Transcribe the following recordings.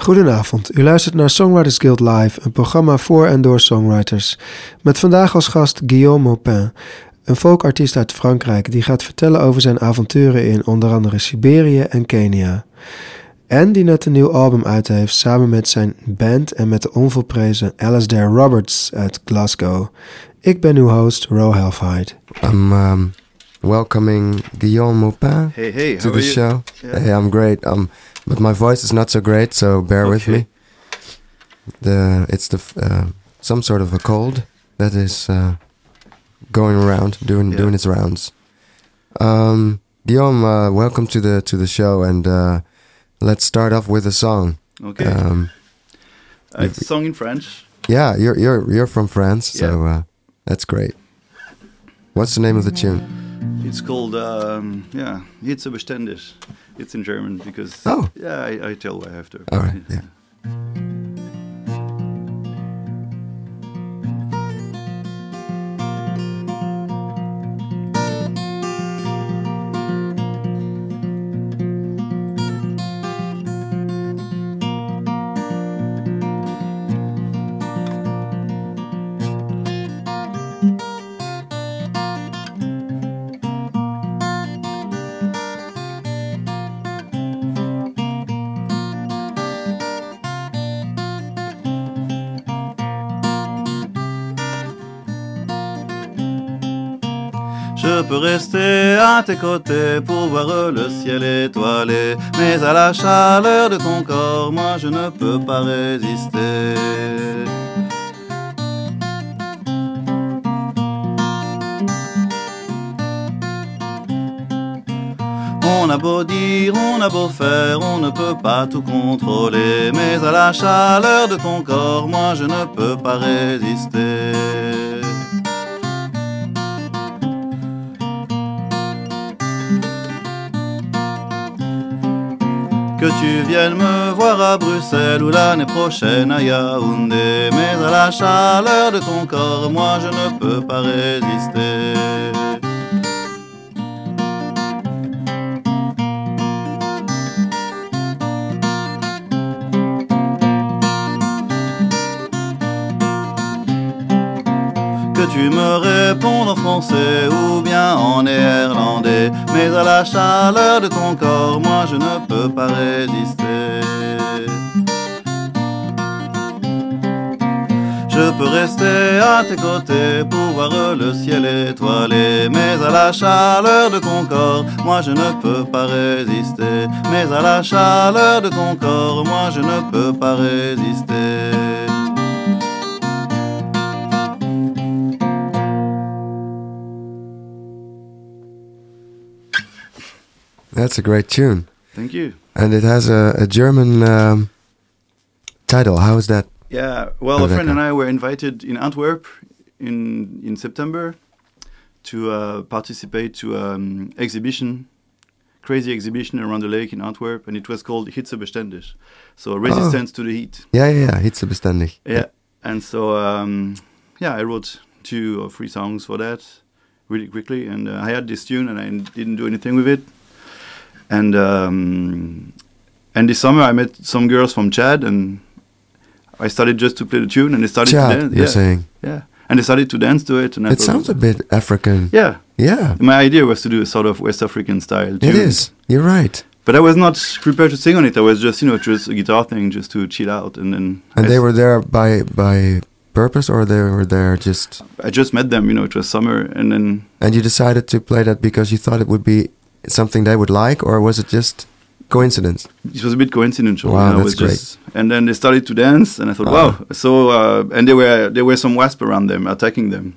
Goedenavond, u luistert naar Songwriters Guild Live, een programma voor en door songwriters. Met vandaag als gast Guillaume Maupin, een folkartiest uit Frankrijk die gaat vertellen over zijn avonturen in onder andere Siberië en Kenia. En die net een nieuw album uit heeft samen met zijn band en met de onvolprezen Alasdair Roberts uit Glasgow. Ik ben uw host, Ro Halfheid. I'm welcoming Guillaume Maupin Hey, hey, to the show. Yeah. Hey, I'm great. Um, but my voice is not so great, so bear with me. The it's the uh, some sort of a cold that is uh, going around, doing Yeah. doing its rounds. Um, Guillaume, uh, welcome to the to the show, and uh, let's start off with a song. Okay. Um, Uh, it's a song in French. yeah, you're you're you're from France, so Yeah. uh, that's great. What's the name of the tune? It's called, um, yeah, Hitze beständig. It's in German because, Oh. yeah, I, I tell I have to. All right, yeah. à tes côtés pour voir le ciel étoilé, mais à la chaleur de ton corps, moi je ne peux pas résister. On a beau dire, on a beau faire, on ne peut pas tout contrôler, mais à la chaleur de ton corps, moi je ne peux pas résister. Que tu viennes me voir à Bruxelles ou l'année prochaine à Yaoundé, mais à la chaleur de ton corps, moi je ne peux pas résister. Que tu me en français ou bien en néerlandais, mais à la chaleur de ton corps, moi je ne peux pas résister. Je peux rester à tes côtés pour voir le ciel étoilé, mais à la chaleur de ton corps, moi je ne peux pas résister. Mais à la chaleur de ton corps, moi je ne peux pas résister. That's a great tune. Thank you. And it has a, a German um, title. How is that? Yeah, well, Oh, a friend and I were invited in Antwerp in in September to uh, participate to um, exhibition, crazy exhibition around the lake in Antwerp, and it was called Hitzebeständig, so resistance to the heat. Yeah, yeah, yeah. Hitzebeständig. Yeah, and so um, yeah, I wrote two or three songs for that really quickly, and uh, I had this tune, and I didn't do anything with it, and um, and this summer I met some girls from Chad, and I started just to play the tune, and they started to dance. you're yeah, saying. yeah, and they started to dance to it, and I It sounds a bit African. yeah. Yeah, My idea was to do a sort of West African style. it tune. is. You're right. but I was not prepared to sing on it. I was just, you know, just a guitar thing, just to chill out, and then And I they were there by by purpose, or they were there just. I just met them, you know, it was summer, and then And you decided to play that because you thought it would be something they would like, or was it just coincidence? it was a bit coincidental. Wow, you know, that's was just, and then they started to dance, and I thought, Ah. wow. So, uh, and there were there were some wasps around them attacking them,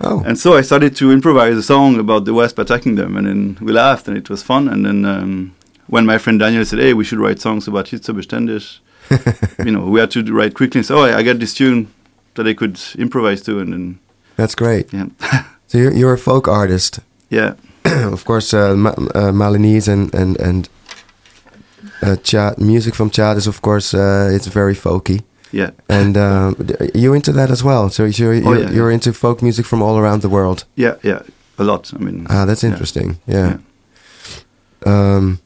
Oh, and so I started to improvise a song about the wasp attacking them, and then we laughed, and it was fun. And then um, when my friend Daniel said, "Hey, we should write songs about Hitzebeständig," you know, we had to write quickly. So I, I got this tune that I could improvise to, and then that's great. yeah, So you're, you're a folk artist, yeah, of course. Uh, Ma- uh, Malinese and and and uh, Chad music from Chad is of course uh, it's very folky. yeah. And um, you into that as well? So you're you're, Oh, yeah, you're yeah. into folk music from all around the world. Yeah, yeah, a lot. I mean, Ah, that's interesting. Yeah. Yeah. Um,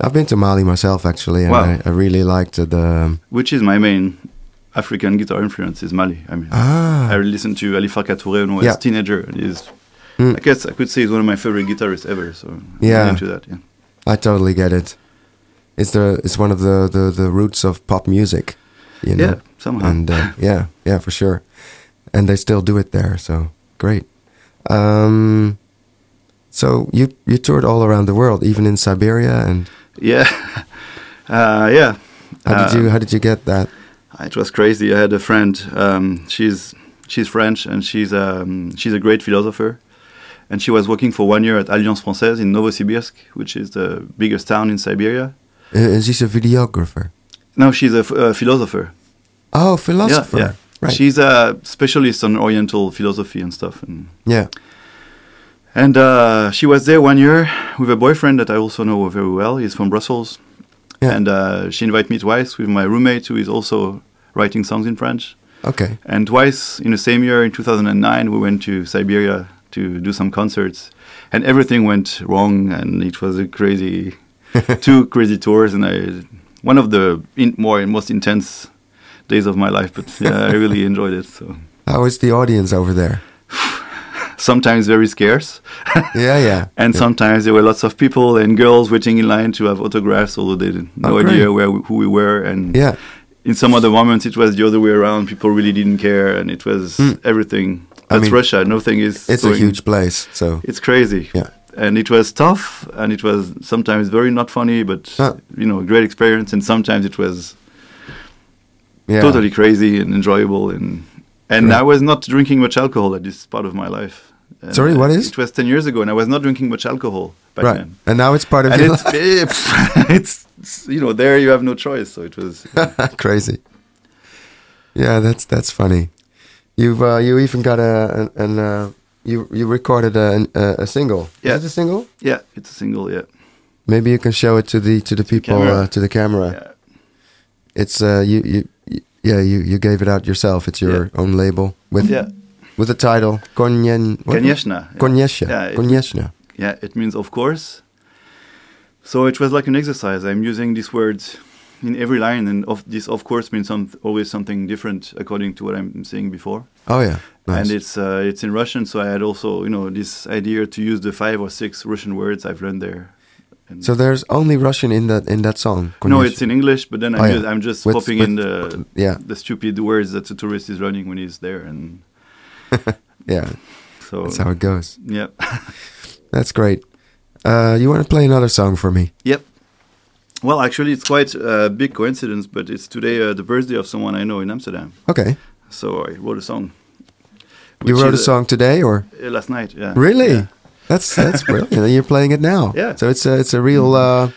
I've been to Mali myself actually, and Wow. I, I really liked the. um, which is my main African guitar influence is Mali. I mean, ah, I listened to Ali Farka Touré when I was a teenager, and he's, Mm. I guess I could say he's one of my favorite guitarists ever. So Yeah. into that. Yeah, I totally get it. It's the it's one of the, the, the roots of pop music, you know. yeah, somehow. And uh, yeah, yeah, for sure. And they still do it there, so great. Um, so you you toured all around the world, even in Siberia, and yeah, uh, yeah. how did you Uh, how did you get that? It was crazy. I had a friend. Um, she's she's French and she's um, she's a great philosopher. And she was working for one year at Alliance Française in Novosibirsk, which is the biggest town in Siberia. Uh, is he a videographer? No, she's a philosopher. Oh, philosopher. Yeah, yeah. Right. She's a specialist on Oriental philosophy and stuff. And yeah. and uh, she was there one year with a boyfriend that I also know very well. He's from Brussels. Yeah. And uh, she invited me twice with my roommate, who is also writing songs in French. Okay. And twice in the same year, in 2009, we went to Siberia to do some concerts, and everything went wrong, and it was a crazy, two crazy tours, and I, one of the in, more most intense days of my life. But yeah, I really enjoyed it. So How is the audience over there? sometimes very scarce, Yeah, yeah. and yeah. sometimes there were lots of people and girls waiting in line to have autographs, although they had no Oh, idea where we, who we were, and Yeah. in some other moments it was the other way around. People really didn't care, and it was Hmm. everything. I That's mean, Russia. Nothing is. It's a huge place, so It's crazy. Yeah. And it was tough, and it was sometimes very not funny, but you know, a great experience. And sometimes it was yeah. totally crazy and enjoyable. And and Right. I was not drinking much alcohol at this part of my life. And Sorry, what is? It was ten years ago, and I was not drinking much alcohol back right. then. And now it's part of And your it's, it's it's you know there you have no choice. So it was life. crazy. Yeah, that's that's funny. You've uh, you even got a an, an uh, you you recorded a a, a single. Yeah. Is it a single? yeah, it's a single. Yeah, Maybe you can show it to the to the people camera. uh, to the camera. yeah. It's uh you, you yeah you you gave it out yourself. It's your Yeah. own label with yeah. with the title Konyen what? Kanyeshna. Konyesha. Yeah, it- Konyeshna. Yeah, it means of course. So it was like an exercise. I'm using these words in every line, and of this of course means some, always something different according to what I'm saying before. Oh yeah. Nice. And it's uh, it's in Russian, so I had also you know this idea to use the five or six Russian words I've learned there. And so there's only Russian in that in that song. no, it's in English, but then I'm, Oh, yeah. just, I'm just With- popping with- in the yeah the stupid words that the tourist is running when he's there, and yeah. so That's how it goes. yeah, That's great. Uh, you want to play another song for me? Yep. Well, actually, it's quite a big coincidence, but it's today uh, the birthday of someone I know in Amsterdam. Okay. So I wrote a song. You wrote a song today, or uh, last night. Yeah. really? Yeah. That's that's brilliant. And You're playing it now. Yeah. So it's a it's a real uh,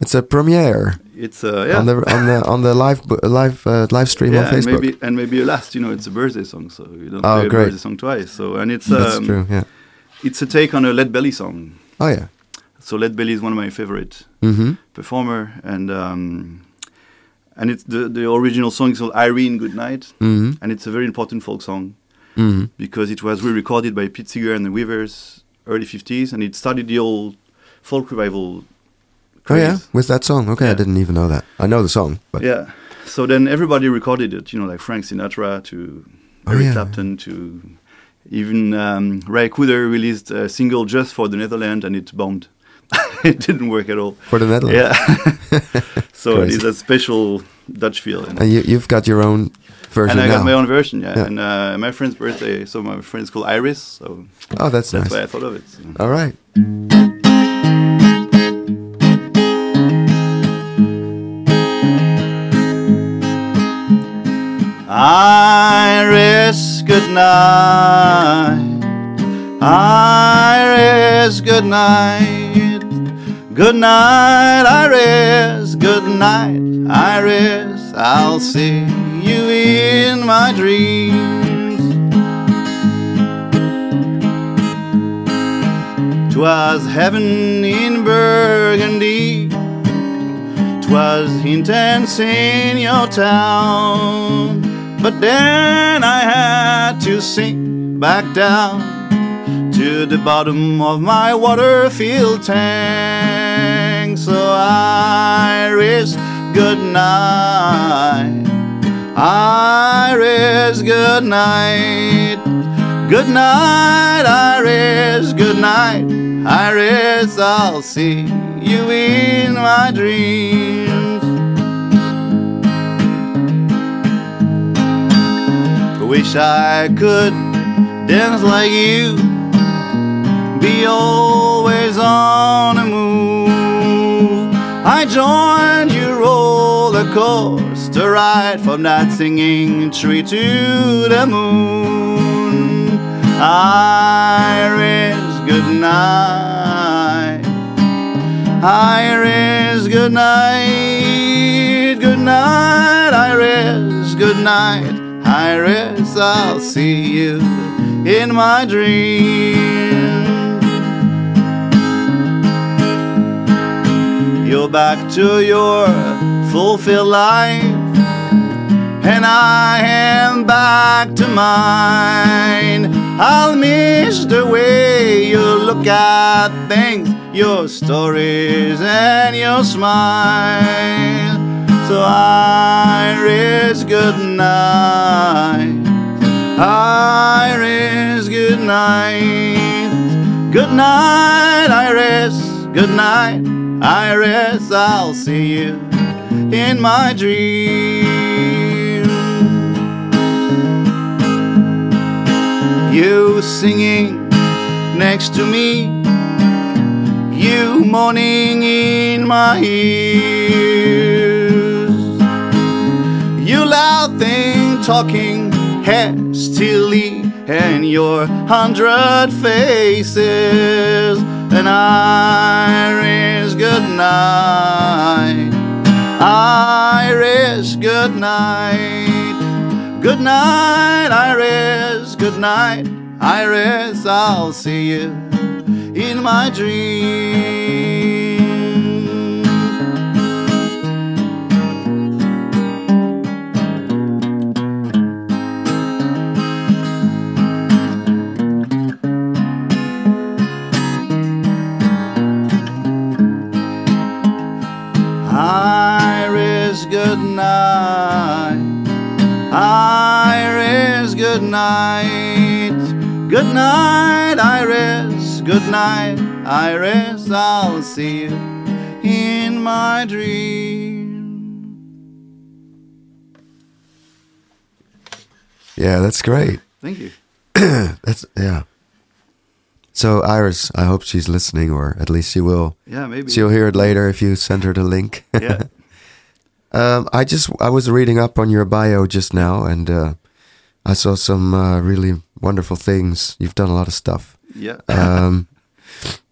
it's a premiere It's uh, yeah. on the on the on the live live uh, live stream yeah, on and Facebook. maybe and maybe a last. You know, it's a birthday song, so you don't Oh, play a great. birthday song twice. So and it's That's um, true. Yeah. it's a take on a Led Belly song. Oh yeah. So Led Belly is one of my favorite Mm-hmm. performer, and um, and it's the the original song is called Irene Goodnight, Mm-hmm. and it's a very important folk song. Mm-hmm. because it was re-recorded by Pete Seeger and the Weavers early 50s and it started the old folk revival Oh yeah, with that song. Okay, I didn't even know that. I know the song, but Yeah. So then everybody recorded it, you know, like Frank Sinatra to Oh, Eric yeah. Clapton to even um, Ry Cooder released a single just for the Netherlands and it bombed. it didn't work at all. for the Netherlands. Yeah. so it's a special Dutch feel. And, you you've got your own version and I now. got my own version, yeah. Yeah. And uh, my friend's birthday, so my friend's called Iris, so oh, that's, that's nice. why I thought of it. so. All right. Iris, good night. Iris, good night. Good night, Iris. Good night, Iris. I'll see you in my dreams. Twas heaven in Burgundy. Twas intense in your town. But then I had to sink back down to the bottom of my water filled tank. So Iris, good night. Iris, good night. Good night, Iris, good night. Iris, I'll see you in my dreams. Wish I could dance like you, be always on the move. I joined your roller coaster ride from that singing tree to the moon. Iris, good night. Iris, good night. Good night, Iris, good night. Iris, I'll see you in my dreams. You're back to your fulfilled life, and I am back to mine. I'll miss the way you look at things, your stories, and your smile. So Iris, good night. Iris, good night. Good night, Iris. Good night, Iris. I'll see you in my dreams. You singing next to me. You moaning in my ears. You laughing, talking hastily, and your hundred faces. And Iris, good night. Iris, good night. Good night, Iris, good night. Iris, I'll see you in my dreams. Iris, good night. Iris, good night. Good night, Iris. Good night, Iris. I'll see you in my dream. Yeah, that's great. Thank you. That's yeah. So Iris, I hope she's listening, or at least she will. Yeah, maybe. She'll hear it later if you send her the link. Yeah. um, I just I was reading up on your bio just now, and uh, I saw some uh, really wonderful things. You've done a lot of stuff. Yeah. Um,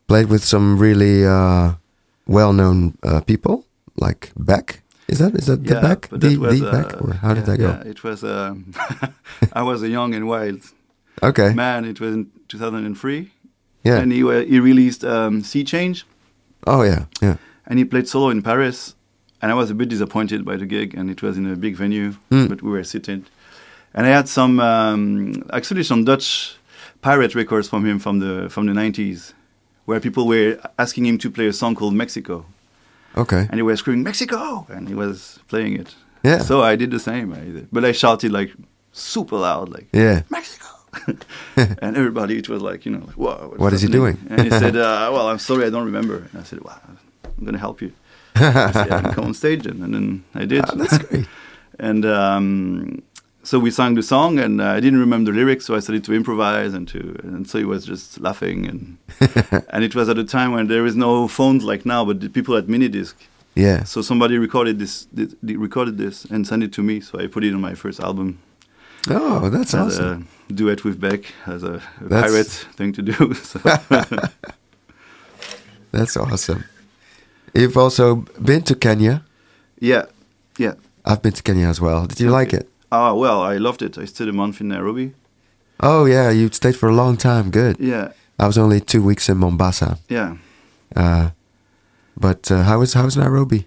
played with some really uh, well-known uh, people like Beck. Is that is that the Beck? The, was, the Beck? uh, Or how did yeah, that go? Yeah, it was. Um, I was a young and wild Okay. man. It was in 2003, Yeah. and he wa- he released um, Sea Change, oh yeah. Yeah. and he played solo in Paris. And I was a bit disappointed by the gig, and it was in a big venue, Mm. but we were sitting. And I had some, um, actually, some Dutch pirate records from him from the from the 90s, where people were asking him to play a song called Mexico, Okay. and he was screaming Mexico, and he was playing it. Yeah. So I did the same, I, but I shouted like super loud, like Yeah. Mexico. and everybody, it was like, you know, like, whoa. What is he doing? And he said, uh, well, I'm sorry, I don't remember. And I said, well, I'm going to help you. I said, yeah, come on stage. And, and then I did. Ah, that's great. and um, so we sang the song, and uh, I didn't remember the lyrics, so I started to improvise, and to and so he was just laughing, and and it was at a time when there is no phones like now, but the people had mini disc. Yeah. So somebody recorded this, this, recorded this, and sent it to me. So I put it on my first album Oh, that's as awesome. a duet with Beck, as a, a pirate thing to do. So That's awesome. You've also been to Kenya. yeah, yeah. I've been to Kenya as well. Did you like it? Ah, well, I loved it. I stayed a month in Nairobi. Oh yeah, you stayed for a long time. Good. Yeah, I was only two weeks in Mombasa. yeah. Uh, but uh, how was how was Nairobi?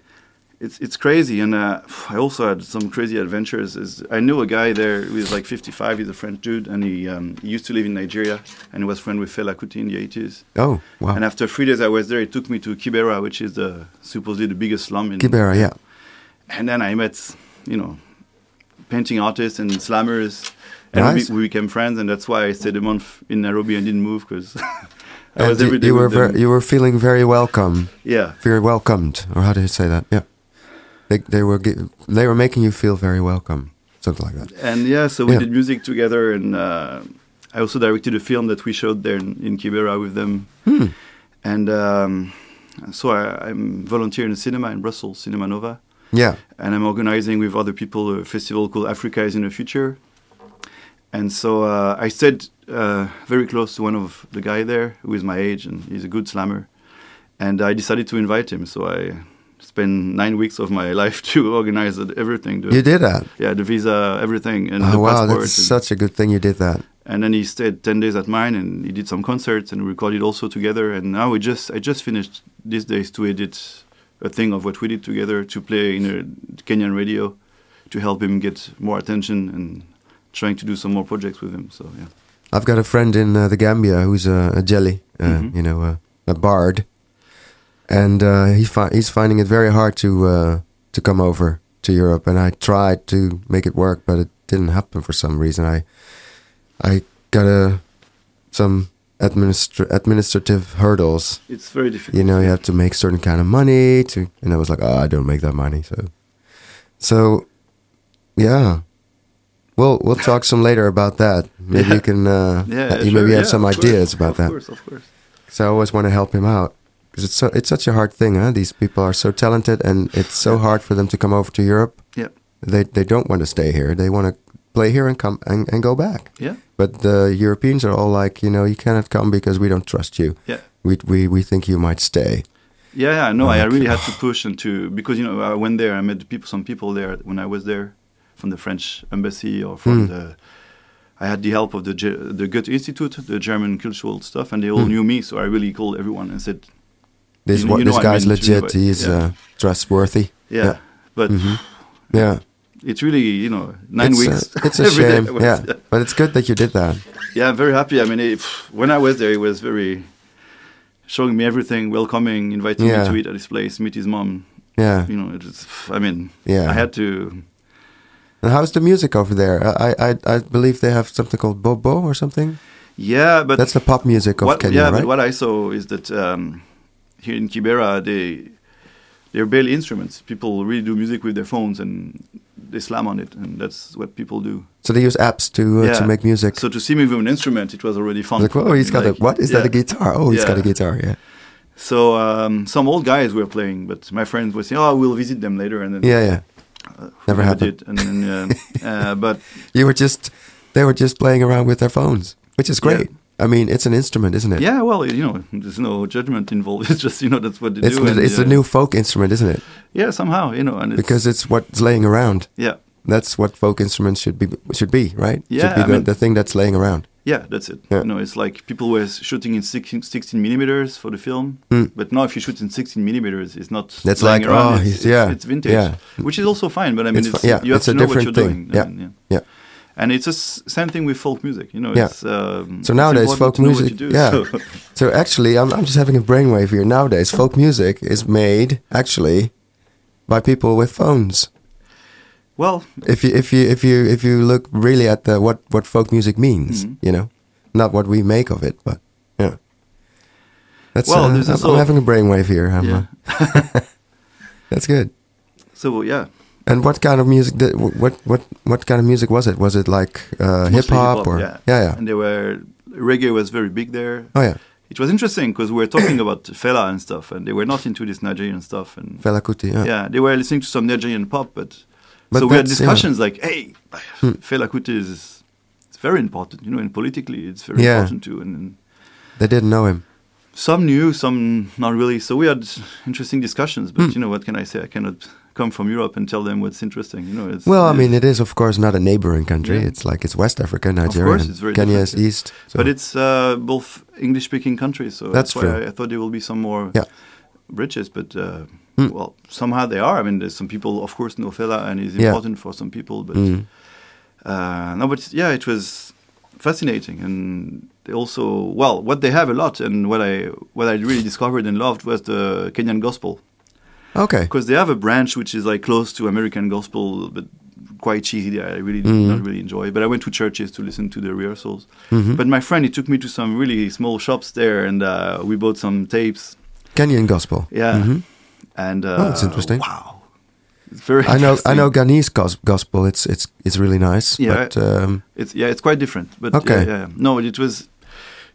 It's it's crazy, and uh, I also had some crazy adventures. Is I knew a guy there who was like 55. He's a French dude, and he, um, he used to live in Nigeria, and he was friend with Fela Kuti in the 80s. Oh, wow. And after three days I was there, he took me to Kibera, which is the supposedly the biggest slum in Kibera, yeah. And then I met, you know, painting artists and slammers, and Nice. we, we became friends. And that's why I stayed a month in Nairobi and didn't move because I was you, every day you were ver- you were feeling very welcome, yeah, very welcomed, or how do you say that? Yeah, they they were they were making you feel very welcome, something like that. and yeah, so we Yeah. did music together, and uh, I also directed a film that we showed there in, in Kibera with them. Hmm. And um, so I, I'm volunteer in a cinema in Brussels, Cinema Nova. Yeah, and I'm organizing with other people a festival called Africa is in the Future. And so uh, I stayed uh, very close to one of the guy there who is my age and he's a good slammer. And I decided to invite him. So I spent nine weeks of my life to organize it- everything. The, you did that. Yeah, the visa, everything, and Oh the wow, that's and, such a good thing you did that. and then he stayed ten days at mine, and he did some concerts and we recorded also together. And now we just, I just finished these days to edit a thing of what we did together to play in a Kenyan radio to help him get more attention and trying to do some more projects with him. So yeah, I've got a friend in uh, the Gambia who's a, a jeli, uh, Mhm. you know, uh, a bard, and uh, he fi- he's finding it very hard to uh, to come over to Europe. And I tried to make it work, but it didn't happen for some reason. I I got a some administra- administrative hurdles. it's very difficult. You know, you have to make certain kind of money to, and I was like, oh, I don't make that money. So, so, yeah. We'll we'll talk some later about that. Maybe Yeah. you can. Uh, yeah, you sure, maybe have yeah, some ideas course, about of that. Of course, of course. So I always want to help him out because it's so it's such a hard thing. Huh? These people are so talented, and it's so hard for them to come over to Europe. Yeah, They they don't want to stay here. They want to play here and come and, and go back. yeah, But the Europeans are all like, you know, you cannot come because we don't trust you. yeah. We we we think you might stay. Yeah, yeah, no, I really had to push and to because you know I went there. I met people, some people there when I was there, from the French embassy or from Hmm. the. I had the help of the the Goethe Institute, the German cultural stuff, and they all Hmm. knew me. So I really called everyone and said, This You- you this know I guy's mean, legit. invite- He's yeah. uh, trustworthy. "Yeah." Yeah. But Mhm. Yeah, it's really you know nine it's, uh, weeks. it's a shame. Was- Yeah, but it's good that you did that. yeah, I'm very happy. I mean, it, when I was there, he was very showing me everything, welcoming, inviting me to eat at his place, meet his mom. Yeah. You know, it's. I mean, Yeah. I had to. And how's the music over there? I I I believe they have something called bobo or something. Yeah, but That's the pop music of what, Kenya, yeah, right? but what I saw is that um, here in Kibera, they they're barely instruments. People really do music with their phones and they slam on it, and that's what people do. so they use apps to uh, to make music. So to see me with an instrument, it was already fun. like, oh, he's got Like, a what? Is that a guitar? Oh, he's got a guitar. Yeah, So um, some old guys were playing, but my friends were saying, "Oh, we'll visit them later," and then yeah, yeah. uh, Never happened. And then, uh, uh, but You were just they were just playing around with their phones, which is Yeah. great. I mean, it's an instrument, isn't it? yeah, well, you know, there's no judgment involved. It's just you know that's what they It's do. and, it's uh, a new folk instrument, isn't it? yeah somehow you know, and it's, Because it's what's laying around. yeah, That's what folk instruments should be should be, right? Yeah, should be the, mean- the thing that's laying around. Yeah, that's it. Yeah. You know, it's like people were shooting in 16, 16 millimeters for the film, Mm. but now if you shoot in 16 millimeters, it's not. That's lying like, around, oh, it's, he's- it's, yeah, it's vintage, yeah. which is also fine. But I mean, It's it's, yeah, you have it's to a know what different you're thing. doing. I Yeah. Yeah. And it's the same thing with folk music. You know, Yeah. it's, um, So nowadays, folk to know what music, do, yeah. so- So actually, I'm I'm just having a brainwave here. Nowadays, folk music is made actually by people with phones. well, If you if you if you if you look really at the what what folk music means, Mhm. you know, not what we make of it, but yeah. That's Well, uh, I'm, I'm having a brainwave here. Yeah. that's good. so yeah, And what kind of music? Did, what what what kind of music was it? Was it like uh, hip hop hip-hop, or yeah. yeah yeah? And they were reggae was very big there. Oh yeah, It was interesting because we were talking about Fela and stuff, and they were not into this Nigerian stuff. And Fela Kuti. Yeah. yeah, they were listening to some Nigerian pop, but, But so we had that's- yeah. discussions like, "Hey, Hmm. Fela Kuti is it's very important, you know, and politically it's very Yeah. important too." And, and They didn't know him. some knew, some not really. So we had interesting discussions. But Hmm. you know, what can I say? I cannot come from Europe and tell them what's interesting. You know, it's, Well, I mean, it is of course not a neighboring country. Yeah. It's like it's West Africa, Nigeria. course, and it's very Kenya is east. So. but it's uh, both English-speaking countries, so That's that's, why. I, I thought there will be some more Yeah. bridges. But uh, Hmm. Well, somehow they are. I mean, there's some people, of course, know Fela, and Yeah. important for some people, but Mm. uh, no, but yeah, it was fascinating, and they also well, what they have a lot, and what I what I really discovered and loved was the Kenyan gospel Okay. because they have a branch which is like close to American gospel, but quite cheesy. I really did Mhm. not really enjoy. But I went to churches to listen to the rehearsals. Mhm. But my friend, he took me to some really small shops there, and uh, we bought some tapes. Kenyan gospel. Yeah, Mhm. and uh, Oh, that's interesting. Wow, it's very. I know. I know Ghanese gos- gospel. It's it's it's really nice. Yeah. But um, It's yeah, it's quite different. But Okay. yeah, yeah. no, it was.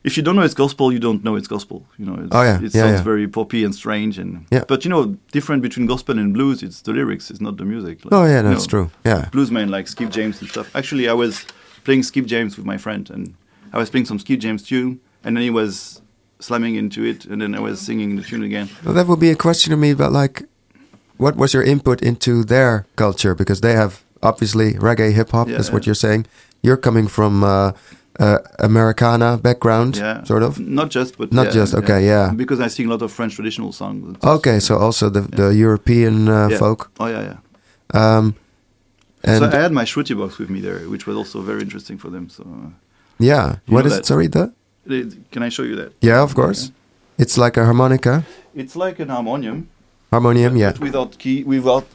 If you don't know it's gospel, you don't know it's gospel. You know, it's, Oh, yeah. it Yeah, sounds yeah. very poppy and strange, and Yeah. But you know, different between gospel and blues, it's the lyrics, it's not the music. Like, oh yeah, you that's know, true. Yeah. Bluesmen like Skip James and stuff. Actually, I was playing Skip James with my friend, and I was playing some Skip James tune, and then he was slamming into it, and then I was singing the tune again. Well, that would be a question to me about like, what was your input into their culture? Because they have obviously reggae, hip hop. Yeah, is what you're saying. You're coming from uh, uh, Americana background, Yeah, sort of. Not just, but Not yeah, just, okay, yeah. Because I sing a lot of French traditional songs. Okay, so also the the European uh, yeah. folk. Oh yeah, yeah. Um, and so I had my shruti box with me there, which was also very interesting for them. So, uh, yeah, what that- it? Sorry, the can I show you that? yeah, of course. It's like a harmonica, It's like an harmonium, harmonium. Yeah. but without key, without.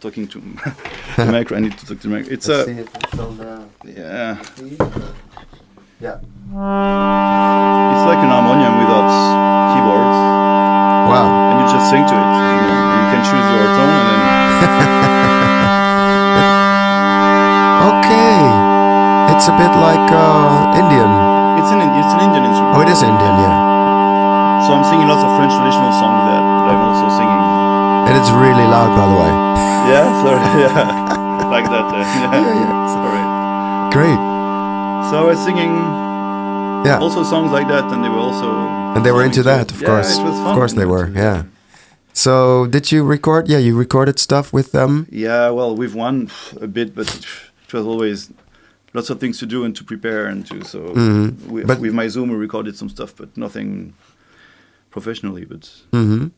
Well, I'm talking to the mic. I need to talk to the mic. It's a yeah. Yeah. It's like an harmonium without keyboards, Wow. and you just sing to it. You, know, you can choose your tone, and then Okay. It's a bit like uh, Indian. it's an it's an Indian instrument. Oh, it is Indian, yeah. So I'm singing lots of French traditional songs that, but I'm also singing. And it's really loud, by the way. Yeah, sorry, yeah, like that. Uh, yeah. Yeah, yeah. Sorry. Great. So I was singing Yeah. also songs like that, and they were also And they were into that, of Yeah, course. it was Of course they were, yeah. So, did you record? Yeah, you recorded stuff with them. Yeah, well, we've won a bit, but it was always lots of things to do and to prepare and to. So mm-hmm. we, But- with my Zoom, we recorded some stuff, but nothing professionally. But hmm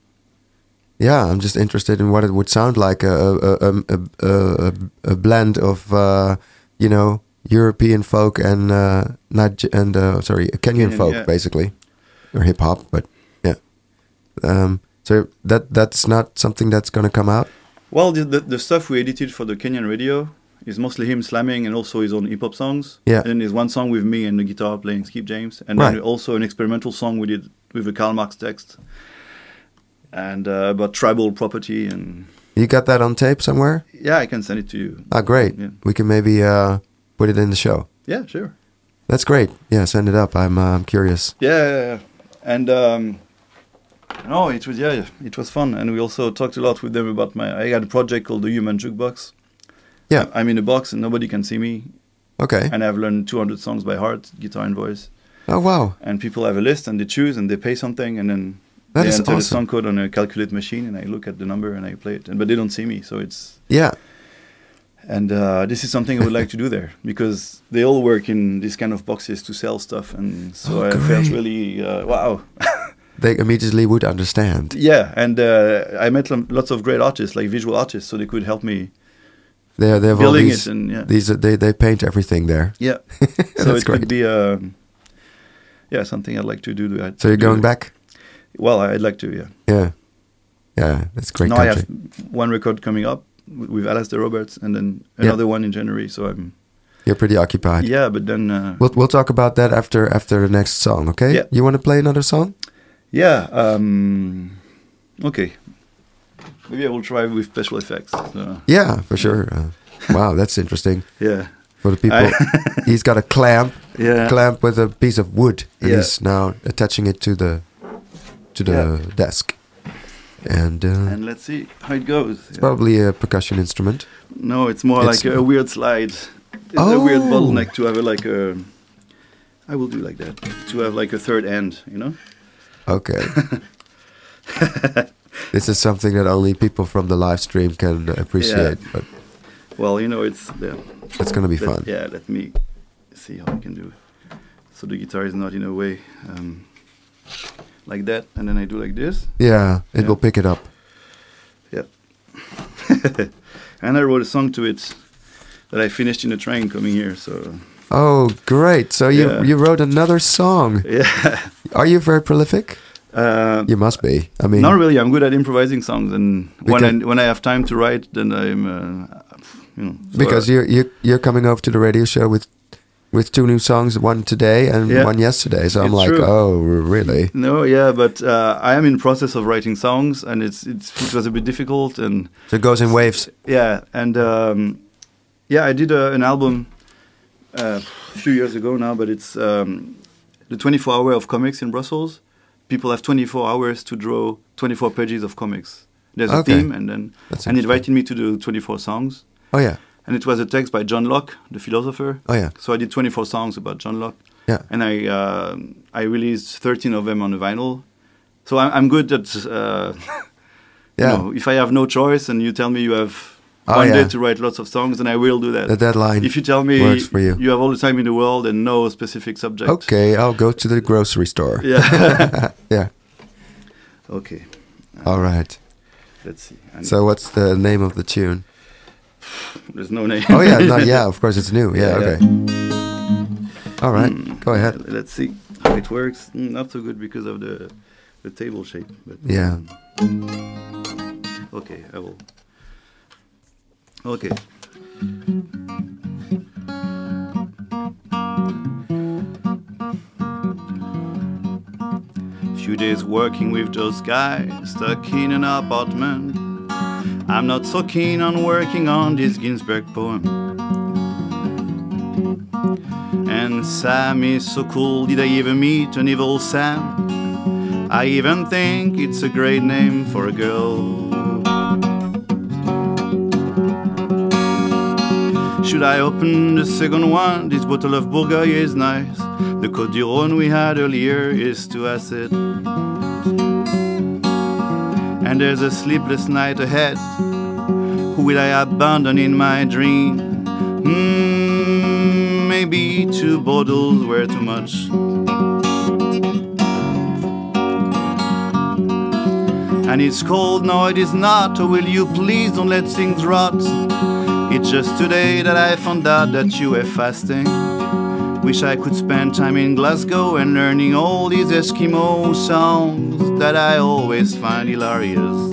Yeah, I'm just interested in what it would sound like a a a, a, a, blend of uh, you know European folk and uh, Nige- and uh, sorry Kenyan, Kenyan, folk yeah. basically or hip hop, but yeah. Um, so that that's not something that's gonna come out. well, the, the the stuff we edited for the Kenyan radio is mostly him slamming and also his own hip hop songs. Yeah. And there's one song with me and the guitar playing Skip James, and then Right. also an experimental song we did with a Karl Marx text, and uh, about tribal property and You got that on tape somewhere? yeah, I can send it to you. Ah, great. Yeah. We can maybe uh, put it in the show. Yeah, sure. That's great. Yeah, send it up. I'm uh, I'm curious. Yeah, yeah, yeah. and um, no, it was yeah, it was fun, and we also talked a lot with them about my. I had a project called the Human Jukebox. Yeah. I'm in a box and nobody can see me, Okay. and I've learned 200 songs by heart, guitar and voice. Oh wow. And people have a list and they choose and they pay something, and then That they is enter the awesome. song code on a calculate machine, and I look at the number and I play it, and but they don't see me, so it's. Yeah. And uh, this is something I would like to do there because they all work in these kind of boxes to sell stuff, and so Oh, I felt really uh, wow. They immediately would understand. Yeah, and uh, I met lo- lots of great artists, like visual artists, so they could help me They they have all building these, it. And yeah, these they they paint everything there. yeah. so That's it great. could be, um, yeah, something I'd like to do. to- So you're do going it. back? Well, I'd like to. Yeah. Yeah. Yeah, that's great now I have one record coming up with Alasdair Roberts, and then Yeah. another one in January. So I'm. You're pretty occupied. Yeah, but then. Uh, We'll we'll talk about that after after the next song, okay? Yeah. You want to play another song? yeah. Um, okay. Maybe I will try with special effects. So, Yeah, for sure. Uh, wow, that's interesting. yeah. For the people, he's got a clamp, Yeah. clamp with a piece of wood, and Yeah. he's now attaching it to the to the Yeah. desk. And, uh, And let's see how it goes. it's probably a percussion instrument. No, it's more It's- like a weird slide. It's a weird Oh. bottleneck to have a, like a. I will do like that to have like a third end, you know. Okay. this is something that only people from the live stream can appreciate, but Well, you know, it's yeah. it's gonna be let- fun. Yeah, let me see how I can do. So the guitar is not in a way um, like that, and then I do like this. Yeah, it Yeah. will pick it up. Yeah. and I wrote a song to it that I finished in the train coming here. So Oh, great! So you Yeah. you wrote another song. yeah. Are you very prolific? Uh, You must be. I mean, Not really. I'm good at improvising songs, and when I when I have time to write, then I'm, uh, you know, so, because uh, you're you you're coming over to the radio show with with two new songs, one today and Yeah. one yesterday. So I'm like, true. oh, really? no, yeah, but uh, I am in process of writing songs, and it's, it's it was a bit difficult, and So it goes in waves. yeah, and um, yeah, I did uh, an album uh, a few years ago now, but it's um, the 24 hour of comics in Brussels. People have 24 hours to draw 24 pages of comics. There's a theme, and then That's and invited me to do 24 songs. Oh yeah. And it was a text by John Locke, the philosopher. Oh yeah. So I did 24 songs about John Locke, Yeah. and I uh, I released 13 of them on the vinyl. So I'm, I'm good at uh, Yeah. you know if I have no choice and you tell me you have Oh, one day yeah. to write lots of songs, then I will do that. The deadline. if you tell me works for you. you have all the time in the world and no specific subject. Okay, I'll go to the grocery store. Yeah. yeah. okay. All right. Let's see. So what's the name of the tune? There's no name. Oh yeah, no, yeah. Of course, it's new. Yeah. Yeah, Okay. All right. Go ahead. Let's see how it works. Mm, Not so good because of the the table shape. But Yeah. Okay, I will. Okay. Few days working with those guys stuck in an apartment. I'm not so keen on working on this Ginsberg poem. And Sam is so cool. Did I ever meet an evil Sam? I even think it's a great name for a girl. Should I open the second one? This bottle of Bourgogne is nice. The Côte du Rhône we had earlier is too acid. And there's a sleepless night ahead. Who will I abandon in my dream? Hmm, maybe two bottles were too much. And it's cold, no, it is not. Oh, will you please don't let things rot? It's just today that I found out that you were fasting. Wish I could spend time in Glasgow and learning all these Eskimo songs that I always find hilarious.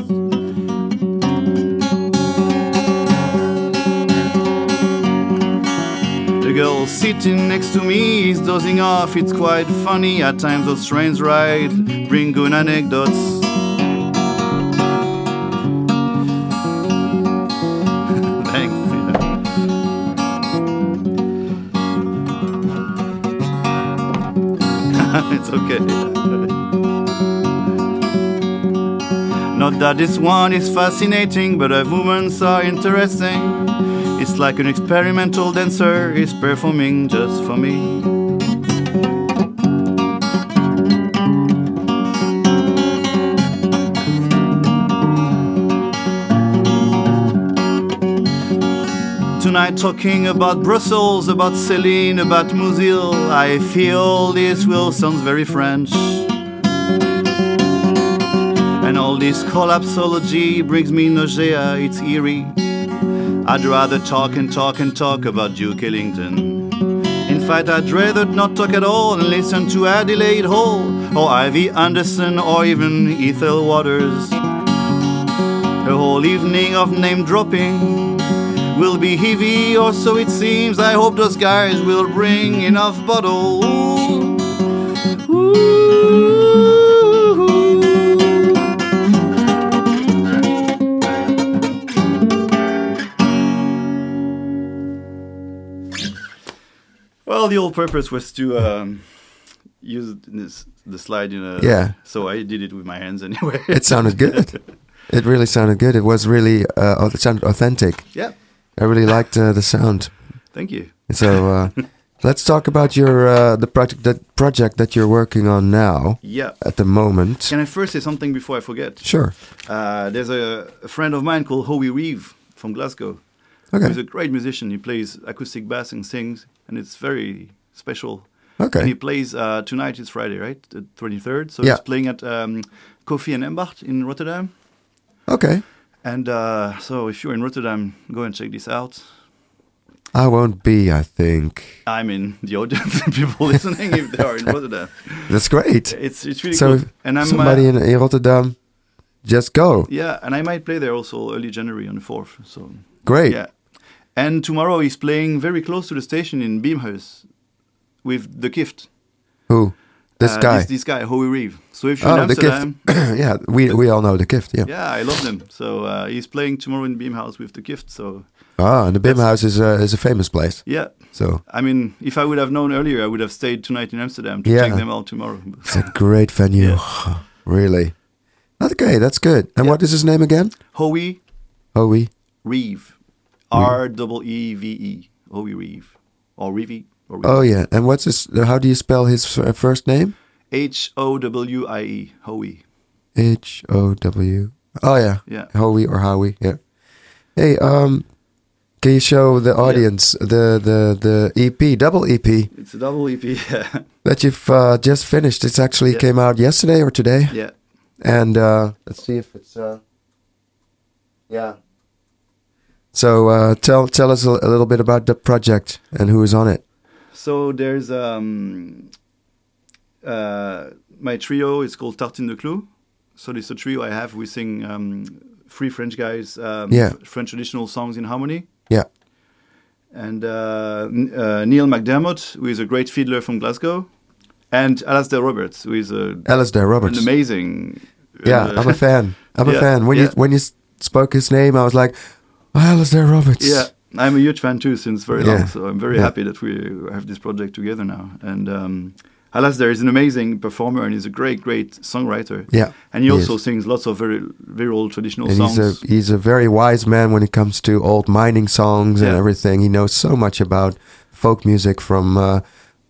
The girl sitting next to me is dozing off. It's quite funny. At times, those trains ride bring good anecdotes. It's okay. Not that this one is fascinating, but a woman's are interesting. It's like an experimental dancer is performing just for me. Tonight, talking about Brussels, about Celine, about Musil, I feel this will sound very French. And all this collapsology brings me nausea, it's eerie. I'd rather talk and talk and talk about Duke Ellington. In fact, I'd rather not talk at all and listen to Adelaide Hall or Ivy Anderson or even Ethel Waters. A whole evening of name dropping will be heavy, or so it seems. I hope those guys will bring enough bottles. Well, the whole purpose was to um, use this, the slide in a. Yeah. So I did it with my hands anyway. It sounded good. It really sounded good. It was really uh, it sounded authentic. yeah. I really liked uh, the sound. Thank you. So uh, let's talk about your uh, the project that project that you're working on now Yeah. at the moment. Can I first say something before I forget? Sure. Uh, there's a, a friend of mine called Howie Reeve from Glasgow. Okay. He's a great musician. He plays acoustic bass and sings, and it's very special. Okay. And he plays uh, tonight. It's Friday, right? The twenty third. So Yeah. he's playing at um, Kofi and Embacht in Rotterdam. Okay. And uh, so if you're in Rotterdam, go and check this out. I won't be, I think. I mean, the audience and people listening if they are in Rotterdam. That's great. It's it's really so cool. And I'm somebody uh, in, in Rotterdam, just go. yeah, and I might play there also early January on the fourth. So Great. yeah. And tomorrow he's playing very close to the station in Beamhuis with the Gift. Who? This Uh, guy. This, this guy, Howie Reeve. So if you're oh, the Amsterdam, gift. yeah, we we all know the gift. Yeah. yeah, I love them. So uh, he's playing tomorrow in Beamhouse with the Gift. So Ah, and the Bim That's- House is a is a famous place. yeah, So I mean, if I would have known earlier, I would have stayed tonight in Amsterdam to Yeah. check them out tomorrow. it's a great venue. really. Okay, that's good. And Yeah. what is his name again? Howie Howie. Reeve, R double E V E, Howie Reeve, or Reeve, or Oh yeah. And what's his? How do you spell his first name? H O W I E, Howie. H O W. Oh yeah. Yeah. Howie or Howie. Yeah. Hey, um, can you show the audience the the the EP double EP It's a double EP. Yeah. that you've uh, just finished? It's actually Yeah. came out yesterday or today. yeah. And uh, let's see if it's uh, yeah. So uh, tell tell us a, a little bit about the project and who is on it. So there's um, uh, my trio is called Tartine de Clou. So this is a trio I have. We sing um, three French guys, um, Yeah. French traditional songs in harmony. Yeah. And uh, uh, Neil McDermott, who is a great fiddler from Glasgow, and Alasdair Roberts, who is a, Alasdair Roberts. an amazing. yeah, uh, I'm a fan. I'm a fan. When yeah. you when you spoke his name, I was like, oh, Alasdair Roberts. Yeah, I'm a huge fan too since very Yeah. long. So I'm very Yeah. happy that we have this project together now. And um, Alasdair is an amazing performer and he's a great, great songwriter. Yeah. And he he also is. sings lots of very, very old traditional And he's songs. a he's a very wise man when it comes to old mining songs and everything. He knows so much about folk music from uh,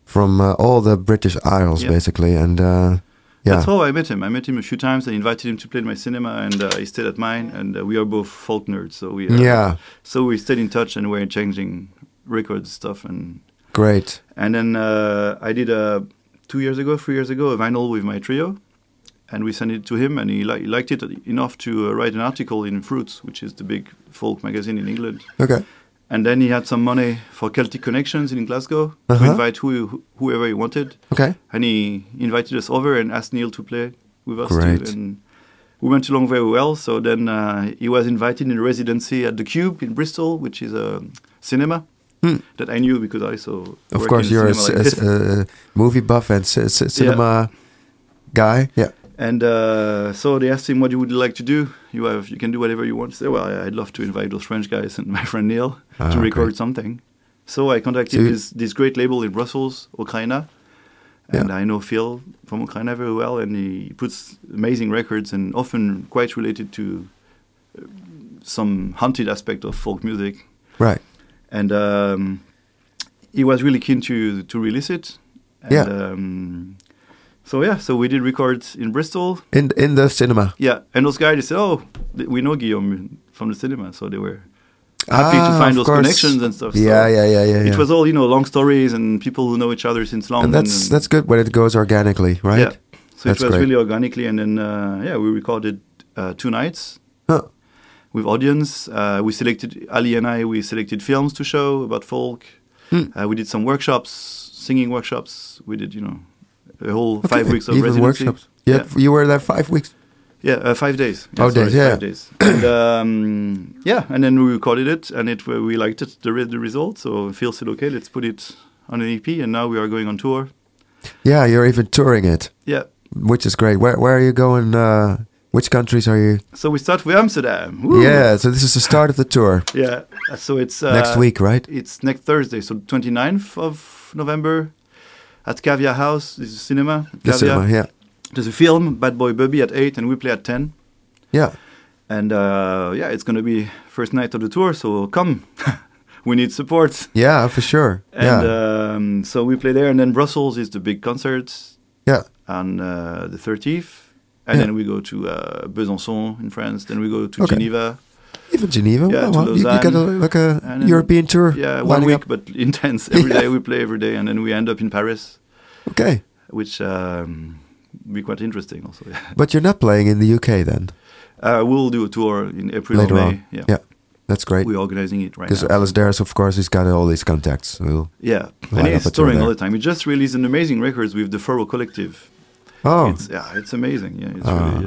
from uh, all the British Isles, Yeah. basically. And uh, yeah, That's how I met him. I met him a few times. I invited him to play in my cinema, and uh, he stayed at mine. And uh, we are both folk nerds, so we uh, yeah, So we stayed in touch, and we're changing records stuff. And great. and then uh, I did uh, two years ago, three years ago, a vinyl with my trio, and we sent it to him, and he, li- he liked it enough to uh, write an article in fRoots, which is the big folk magazine in England. Okay, And then he had some money for Celtic Connections in Glasgow Uh-huh. to invite who, whoever he wanted. okay, And he invited us over and asked Neil to play with us Great. too. And we went along very well. So then uh, he was invited in residency at the Cube in Bristol, which is a cinema Hmm. that I knew because I saw. Of course, you're a, like a a movie buff and cinema guy. Yeah, And uh, so they asked him, "What you would like to do? You have, you can do whatever you want." Said, "Well, I'd love to invite those French guys and my friend Neil Ah, to record something." So I contacted So this this great label in Brussels, Okraïna, and I know Phil from Okraïna very well, and he puts amazing records and often quite related to uh, some haunted aspect of folk music. right. And um, he was really keen to to release it. And, Yeah. Um, so yeah, so we did records in Bristol. In in the cinema. Yeah, and those guys they said, "Oh, we know Guillaume from the cinema," so they were happy Ah, to find those course. connections and stuff. so Yeah, yeah, yeah, yeah. It yeah. was all you know, long stories and people who know each other since long. and that's and- that's good when it goes organically, right? Yeah, so That's it was great. really organically, and then uh, yeah, we recorded uh, two nights Huh. With audience. Uh, we selected Ali and I. We selected films to show about folk. Hmm. Uh, we did some workshops, singing workshops. We did you know a whole Okay, five weeks of even residency. workshops. Yeah, you were there five weeks. Yeah, uh, five days. Oh, sorry, days, yeah. Five days. and um, yeah, and then we recorded it, and it we liked it, the, re- the result. So Phil said, okay, let's put it on an EP, and now we are going on tour. Yeah, you're even touring it, Yeah. which is great. Where where are you going? Uh, which countries are you? So we start with Amsterdam. Woo! Yeah, so this is the start of the tour. Yeah. So it's uh, Next week, right? It's next Thursday, so 29th of November at Cavia House. This is cinema. The cinema, yeah. There's a film, Bad Boy Bubby, at 8, and we play at 10. Yeah. And uh, yeah, it's going to be first night of the tour, so come. we need support. Yeah, for sure. And yeah. um, so we play there, and then Brussels is the big concert yeah. on uh, the 30th. And Yeah. then we go to uh, Besançon in France. Then we go to Okay. Geneva. Even Geneva. Yeah, well, to well, you, you got a, like a then- European tour. Yeah, one week, up. but intense. Every day Yeah. we play every day, and then we end up in Paris. Okay. which um, be quite interesting also. Yeah. But you're not playing in the UK then? Uh, we'll do a tour in April Later or May. on. Yeah. Yeah. That's great. we're organizing it right Because now. Alasdair is, of course, he's got all these contacts. We'll, yeah, and he's touring all the time. He just released an amazing record with the Furrow Collective. Oh, It's yeah, it's amazing. Yeah, it's really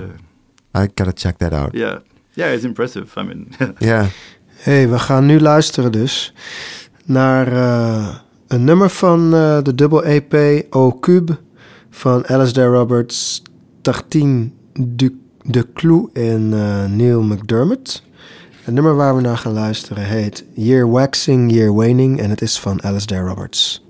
uh, I gotta check that out. yeah, yeah, it's impressive. I mean, Yeah. hey, we gaan nu luisteren dus naar eh, een nummer van eh, de dubbel EP Au Cube van Alistair Roberts, Tartine du, de Clou en eh, Neil McDermott. Het nummer waar we naar gaan luisteren heet Year Waxing, Year Waning en het is van Alistair Roberts.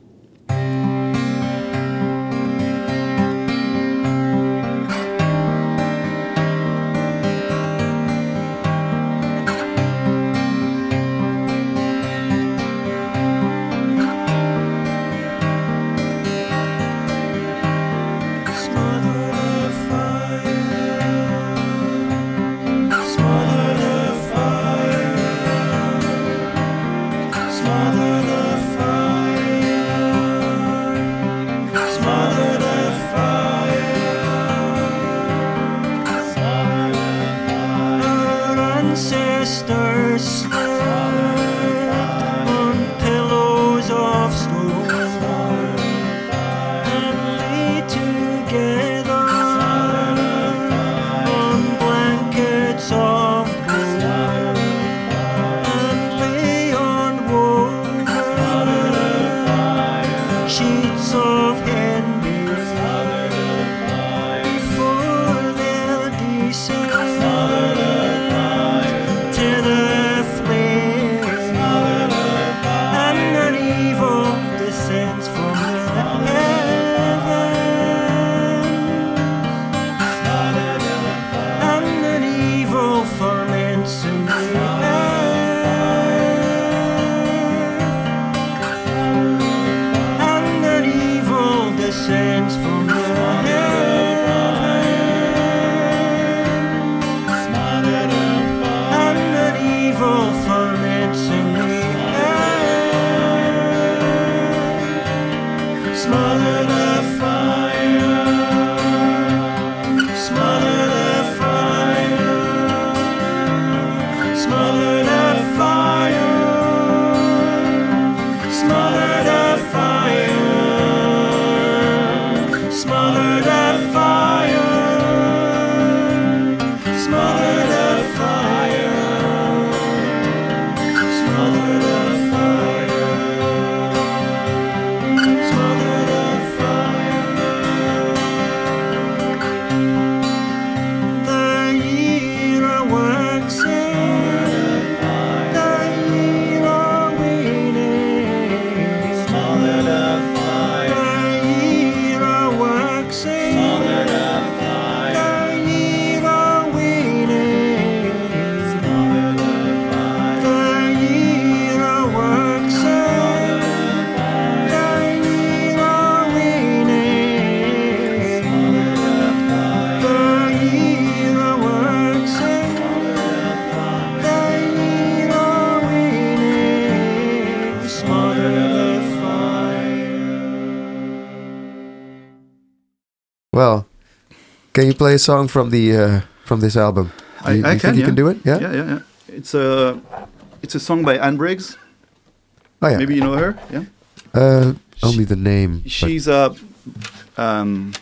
Smother play a song from the uh, from this album? I, you, I you can. think you yeah. can do it? Yeah. yeah, yeah, yeah. It's a it's a song by Anne Briggs. Oh yeah. Maybe you know her. Yeah. Uh, only the name. but- She's a um,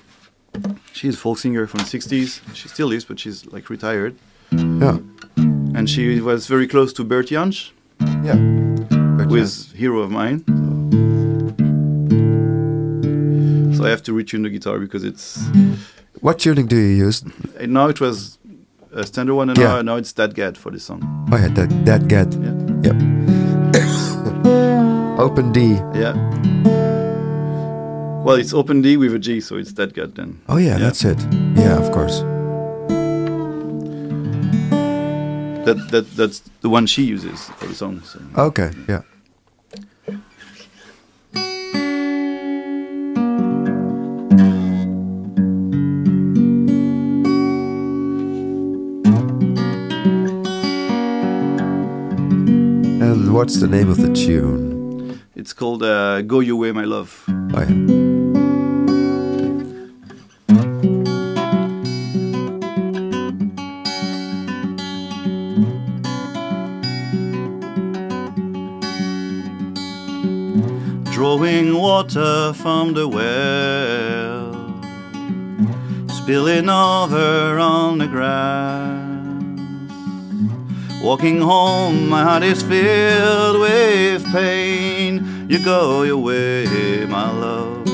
she's a folk singer from the '60s. She still is, but she's like retired. yeah. And she was very close to Bert Jansch, Yeah. who is hero of mine. So I have to retune the guitar because it's What tuning do you use? now it was a standard one, and Yeah. now, now it's DADGAD for the song. Oh yeah, that DADGAD. Yeah, Yep. Open D. yeah. Well, it's open D with a G, so it's DADGAD then. Oh yeah, that's it. Yeah, of course. That that that's the one she uses for the song. So. Okay. Yeah. what's the name of the tune? It's called uh, Go Your Way, My Love. Oh, yeah. drawing water from the well, spilling over on the grass. Walking home, my heart is filled with pain. You go your way, my love.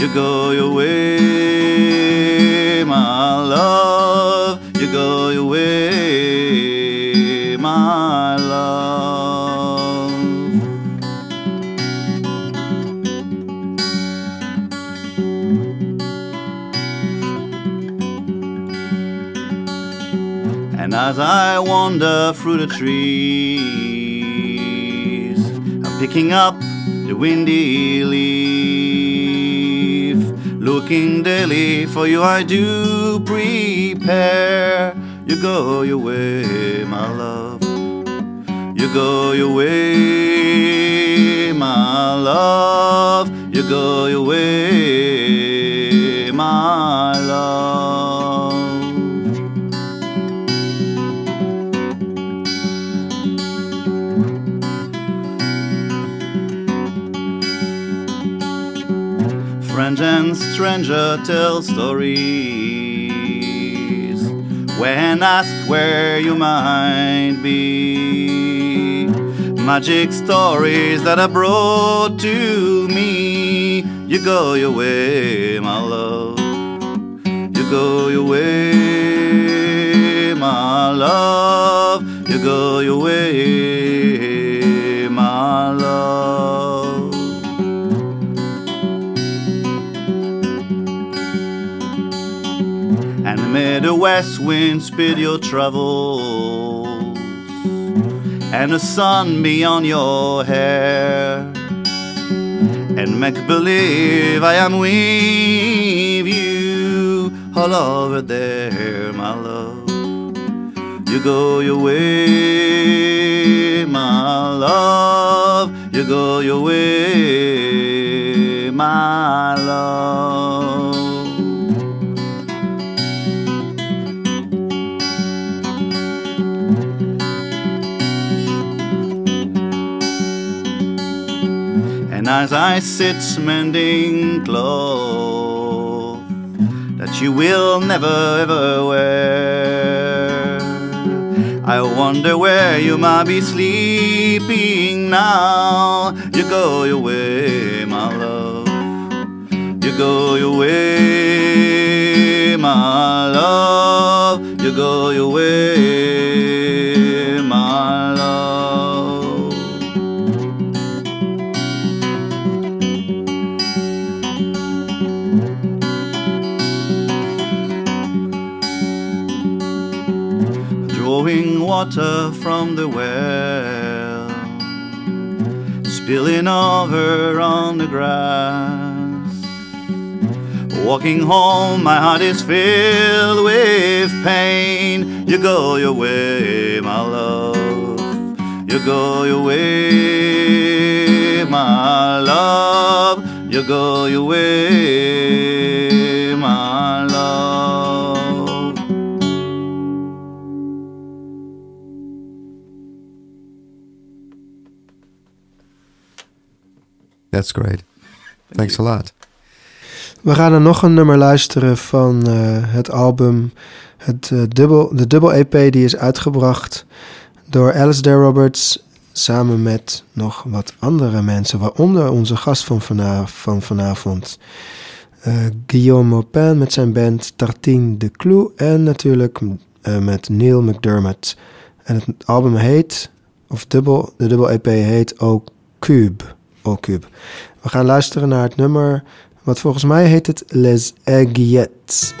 You go your way, my love. You go your way, as I wander through the trees, I'm picking up the windy leaf. Looking daily for you, I do prepare. You go your way, my love. You go your way, my love. You go your way, my love. Friend and stranger tell stories when asked where you might be. Magic stories that are brought to me. You go your way, my love. You go your way, my love. You go your way, the west wind speed your travels, and the sun be on your hair, and make believe I am with you all over there, my love. You go your way, my love. You go your way, my love. As I sit mending clothes that you will never ever wear, I wonder where you might be sleeping now. You go your way, my love. You go your way, my love. You go your way, water from the well, spilling over on the grass. Walking home, my heart is filled with pain. You go your way, my love. You go your way, my love. You go your way, That's great. Thanks a lot. We gaan er nog een nummer luisteren van eh, het album, het, eh, dubbel, de dubbel EP die is uitgebracht door Alistair Roberts samen met nog wat andere mensen, waaronder onze gast van, van vanavond, eh, Guillaume Maupin met zijn band Tartine de Clou en natuurlijk met Neil McDermott. En het album heet, of dubbel, de dubbel EP heet O Cube. O Cube. We gaan luisteren naar het nummer, wat volgens mij heet het Les Aiguillettes.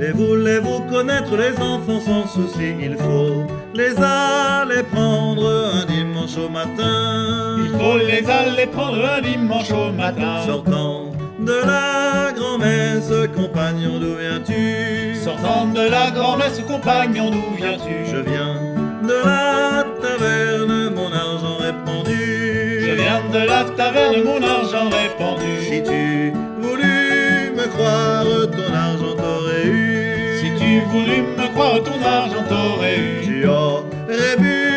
Mais voulez-vous connaître les enfants sans souci Il faut les aller prendre un dimanche au matin. Il faut les aller prendre un dimanche au matin. Sortant de la grand-messe, compagnon, d'où viens-tu? Sortant de la grand-messe, compagnon, d'où viens-tu? Je viens de la taverne, mon argent répandu. Je viens de la taverne, mon argent répandu. Si tu voulus me croire, ton argent t'aurait eu. Si tu voulus me croire, ton argent t'aurait eu. Tu aurais bu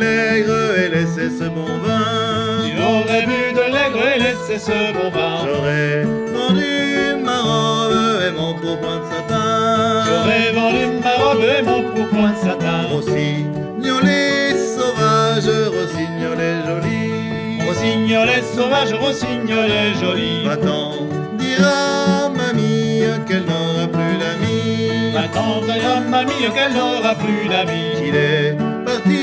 l'aigre et laissé ce bon vin. Tu aurais bu de l'aigre et laissé ce bon vin. J'aurais vendu ma robe et mon pourpoint de satin. J'aurais vendu ma robe et mon pourpoint de satin. Rossignolet sauvage, rossignolet joli. Rossignolet sauvage, rossignolet joli. Va-t'en dire à mamie qu'elle n'aura plus d'amis. Va-t'en dire à mamie qu'elle n'aura plus d'amis. Qu'il est parti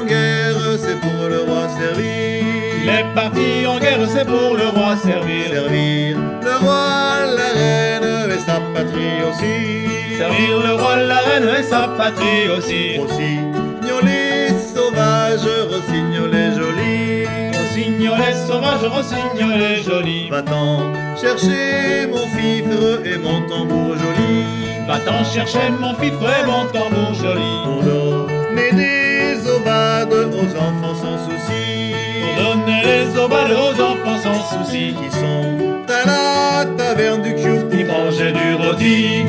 en guerre, c'est pour le roi servir. Il est parti en guerre, c'est pour le roi servir. Servir le roi, la reine et sa patrie aussi. Servir le roi, la reine et sa patrie aussi. Rossignolet sauvage, rossignolet joli. Rossignolet sauvage, rossignolet joli. Va-t'en chercher mon fifre et mon tambour joli. Va-t'en chercher mon fifre et mon tambour joli. Pour donner des aux enfants sans souci. Pour donner les aubades aux enfants sans souci. Qui sont à la taverne du Q Qui mangeaient du rôti.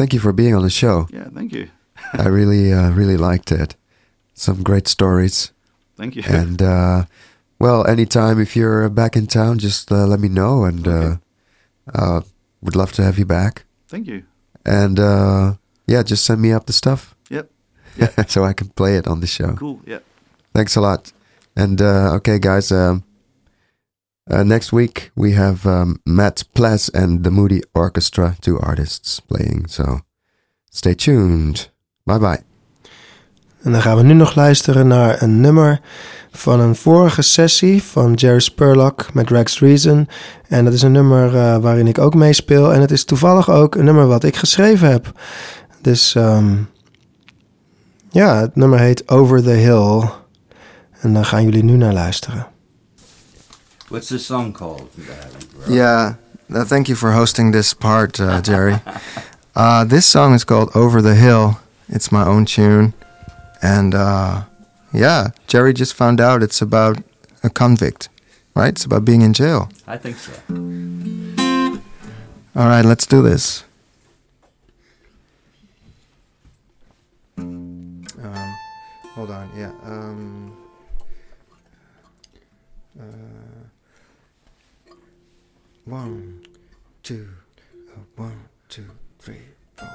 Thank you for being on the show. Yeah, thank you. I really, uh, really liked it. Some great stories. Thank you. And uh, well, anytime if you're back in town, just uh, let me know, and uh, Okay. uh, would love to have you back. thank you. And uh, yeah, just send me up the stuff Yep. Yeah. So I can play it on the show. Cool. Yeah. Thanks a lot. And uh, okay, guys. Um, uh, next week we have um, Matt Pless and the Moody Orchestra, two artists playing. So stay tuned. Bye bye. En dan gaan we nu nog luisteren naar een nummer van een vorige sessie van Jerry Spurlock met Rex Reason. En dat is een nummer eh, waarin ik ook meespeel. En het is toevallig ook een nummer wat ik geschreven heb. Dus ehm, ja, het nummer heet Over the Hill. En daar gaan jullie nu naar luisteren. What's the song called? Yeah, uh, thank you for hosting this part, uh, Jerry. uh, this song is called Over the Hill. It's my own tune. And uh, yeah, Jerry just found out it's about a convict, right? It's about being in jail. I think so. All right, let's do this. Um, hold on, yeah. One, two, uh, one, two, three, four.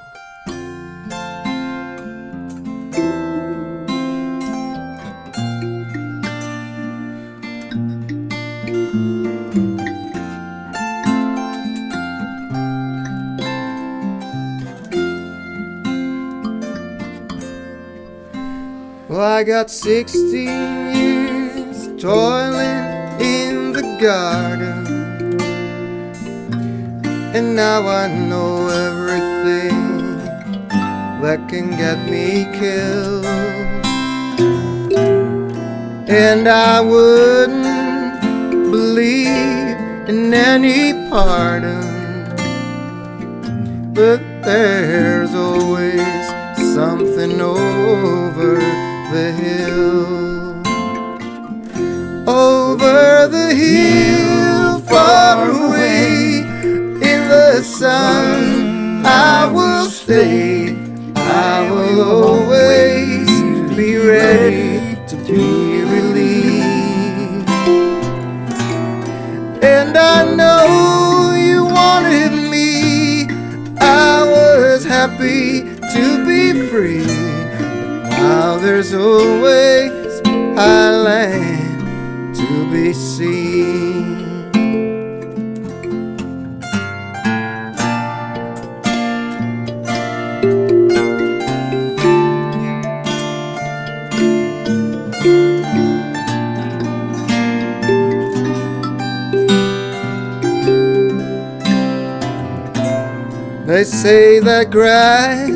Well, I got 16 years toiling in the garden. And now I know everything that can get me killed. And I wouldn't believe in any pardon. But there's always something over the hill. Over the hill, far away the sun, I will stay. I will always be ready to be relieved. And I know you wanted me. I was happy to be free. Now there's always a land to be seen. They say that grass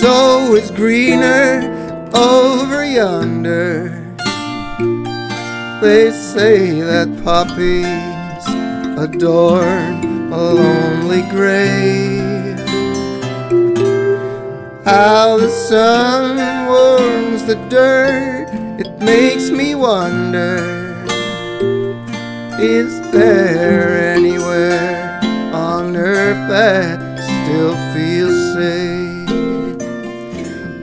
so is greener over yonder. They say that poppies adorn a lonely grave. How the sun warms the dirt, it makes me wonder. Is there anywhere on earth that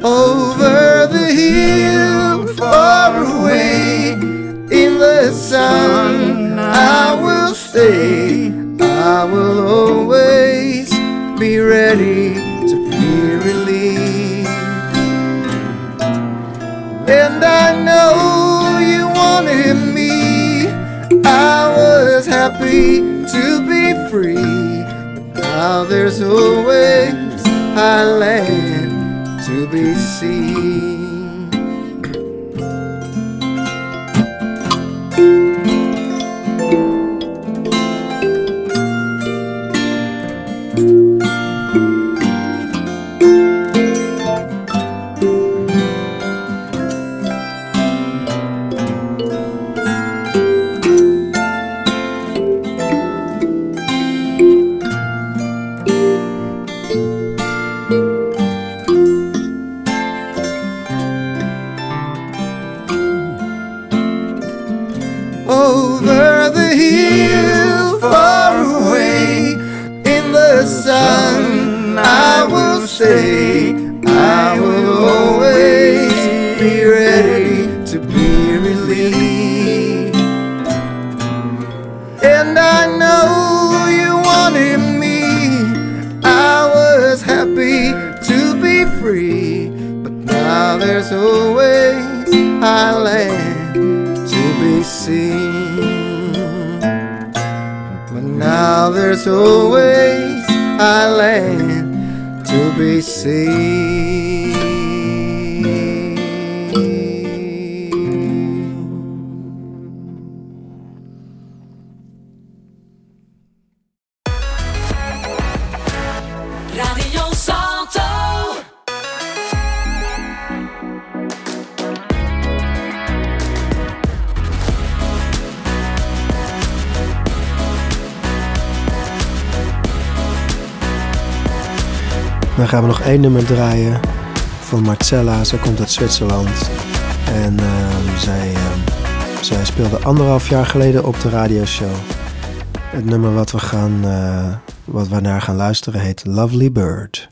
Over the hill, far away, in the sun, I will stay. I will always be ready to be relieved. And I know you wanted me. I was happy to be free. Now there's always a land to be seen. Nummer draaien van Marcella. Zij komt uit Zwitserland. En ehm, zij, ehm, zij speelde anderhalf jaar geleden op de radioshow. Het nummer wat we, gaan, eh, wat we naar gaan luisteren heet Lovely Bird.